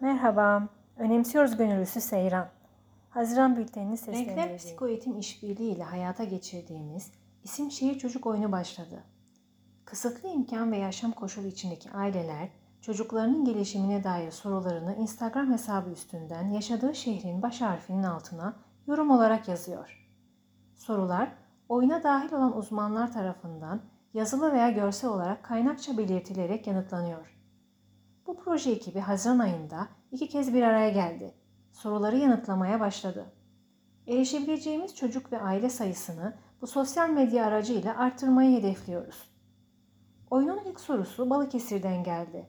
Merhaba, önemsiyoruz gönüllüsü Seyran. Haziran bültenini Renkler seslendireceğim. Psikoeğitim İşbirliği ile hayata geçirdiğimiz isim şehir çocuk oyunu başladı. Kısıtlı imkan ve yaşam koşulu içindeki aileler çocuklarının gelişimine dair sorularını Instagram hesabı üstünden yaşadığı şehrin baş harfinin altına yorum olarak yazıyor. Sorular oyuna dahil olan uzmanlar tarafından yazılı veya görsel olarak kaynakça belirtilerek yanıtlanıyor. Proje ekibi Haziran ayında iki kez bir araya geldi. Soruları yanıtlamaya başladı. Erişebileceğimiz çocuk ve aile sayısını bu sosyal medya aracıyla arttırmayı hedefliyoruz. Oyunun ilk sorusu Balıkesir'den geldi.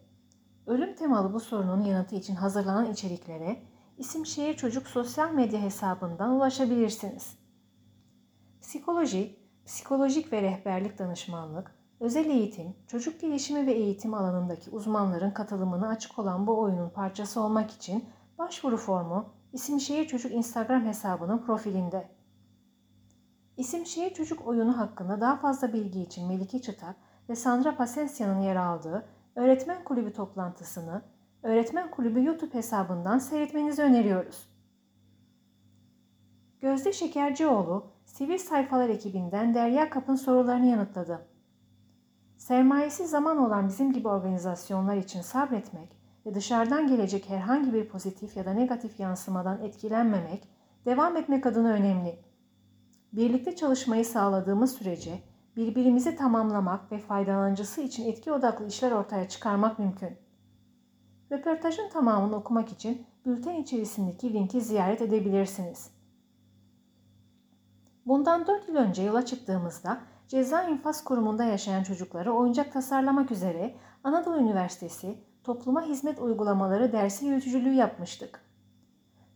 Ölüm temalı bu sorunun yanıtı için hazırlanan içeriklere isim şehir çocuk sosyal medya hesabından ulaşabilirsiniz. Psikoloji, psikolojik ve rehberlik danışmanlık, özel eğitim, çocuk gelişimi ve eğitim alanındaki uzmanların katılımına açık olan bu oyunun parçası olmak için başvuru formu İsim Şehir Çocuk Instagram hesabının profilinde. İsim Şehir Çocuk oyunu hakkında daha fazla bilgi için Melike Çıtak ve Sandra Pasensya'nın yer aldığı Öğretmen Kulübü toplantısını Öğretmen Kulübü YouTube hesabından seyretmenizi öneriyoruz. Gözde Şekercioğlu, Sivil Sayfalar ekibinden Derya Kap'ın sorularını yanıtladı. Sermayesi zaman olan bizim gibi organizasyonlar için sabretmek ve dışarıdan gelecek herhangi bir pozitif ya da negatif yansımadan etkilenmemek, devam etmek adına önemli. Birlikte çalışmayı sağladığımız sürece birbirimizi tamamlamak ve faydalanıcısı için etki odaklı işler ortaya çıkarmak mümkün. Röportajın tamamını okumak için bülten içerisindeki linki ziyaret edebilirsiniz. Bundan 4 yıl önce yola çıktığımızda Ceza İnfaz Kurumu'nda yaşayan çocuklara oyuncak tasarlamak üzere Anadolu Üniversitesi Topluma Hizmet Uygulamaları dersi yürütücülüğü yapmıştık.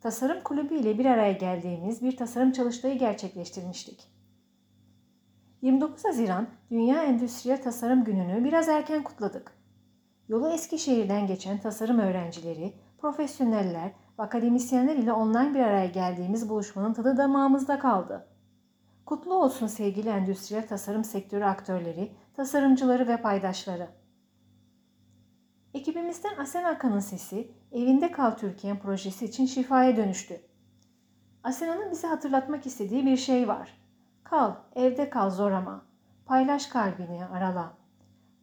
Tasarım kulübü ile bir araya geldiğimiz bir tasarım çalıştayı gerçekleştirmiştik. 29 Haziran Dünya Endüstriyel Tasarım Günü'nü biraz erken kutladık. Yolu Eskişehir'den geçen tasarım öğrencileri, profesyoneller ve akademisyenler ile online bir araya geldiğimiz buluşmanın tadı damağımızda kaldı. Kutlu olsun sevgili endüstriyel tasarım sektörü aktörleri, tasarımcıları ve paydaşları. Ekibimizden Asen Akan'ın sesi Evinde Kal Türkiye projesi için şifaya dönüştü. Asena'nın bize hatırlatmak istediği bir şey var. Kal, evde kal zor ama. Paylaş kalbini arala.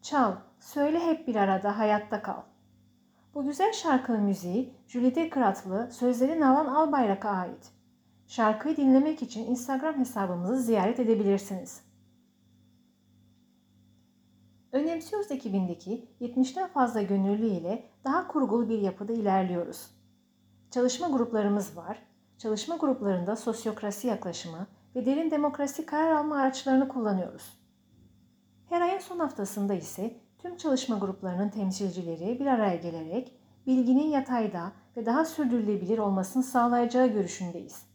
Çal, söyle hep bir arada hayatta kal. Bu güzel şarkının müziği Jülide Kıratlı, sözleri Nalan Albayrak'a ait. Şarkıyı dinlemek için Instagram hesabımızı ziyaret edebilirsiniz. Önemsiyoruz ekibindeki 70'ten fazla gönüllü ile daha kurgulu bir yapıda ilerliyoruz. Çalışma gruplarımız var. Çalışma gruplarında sosyokrasi yaklaşımı ve derin demokrasi karar alma araçlarını kullanıyoruz. Her ayın son haftasında ise tüm çalışma gruplarının temsilcileri bir araya gelerek bilginin yatayda ve daha sürdürülebilir olmasını sağlayacağı görüşündeyiz.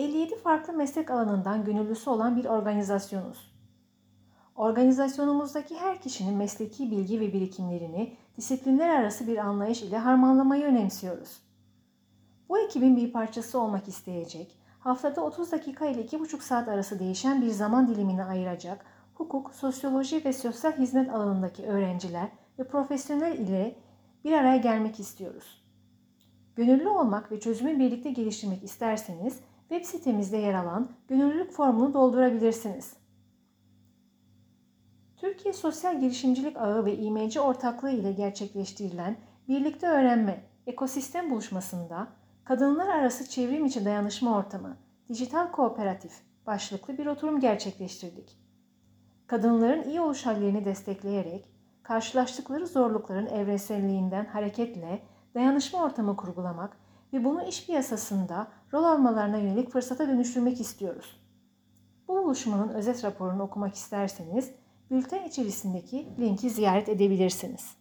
57 farklı meslek alanından gönüllüsü olan bir organizasyonuz. Organizasyonumuzdaki her kişinin mesleki bilgi ve birikimlerini disiplinler arası bir anlayış ile harmanlamayı önemsiyoruz. Bu ekibin bir parçası olmak isteyecek, haftada 30 dakika ile 2,5 saat arası değişen bir zaman dilimini ayıracak hukuk, sosyoloji ve sosyal hizmet alanındaki öğrenciler ve profesyonel ile bir araya gelmek istiyoruz. Gönüllü olmak ve çözümü birlikte geliştirmek isterseniz web sitemizde yer alan gönüllülük formunu doldurabilirsiniz. Türkiye Sosyal Girişimcilik Ağı ve İMC ortaklığı ile gerçekleştirilen Birlikte Öğrenme Ekosistem Buluşması'nda Kadınlar Arası Çevrim İçi Dayanışma Ortamı Dijital Kooperatif başlıklı bir oturum gerçekleştirdik. Kadınların iyi oluş hallerini destekleyerek karşılaştıkları zorlukların evrenselliğinden hareketle dayanışma ortamı kurgulamak ve bunu iş piyasasında rol almalarına yönelik fırsata dönüştürmek istiyoruz. Bu buluşmanın özet raporunu okumak isterseniz bülten içerisindeki linki ziyaret edebilirsiniz.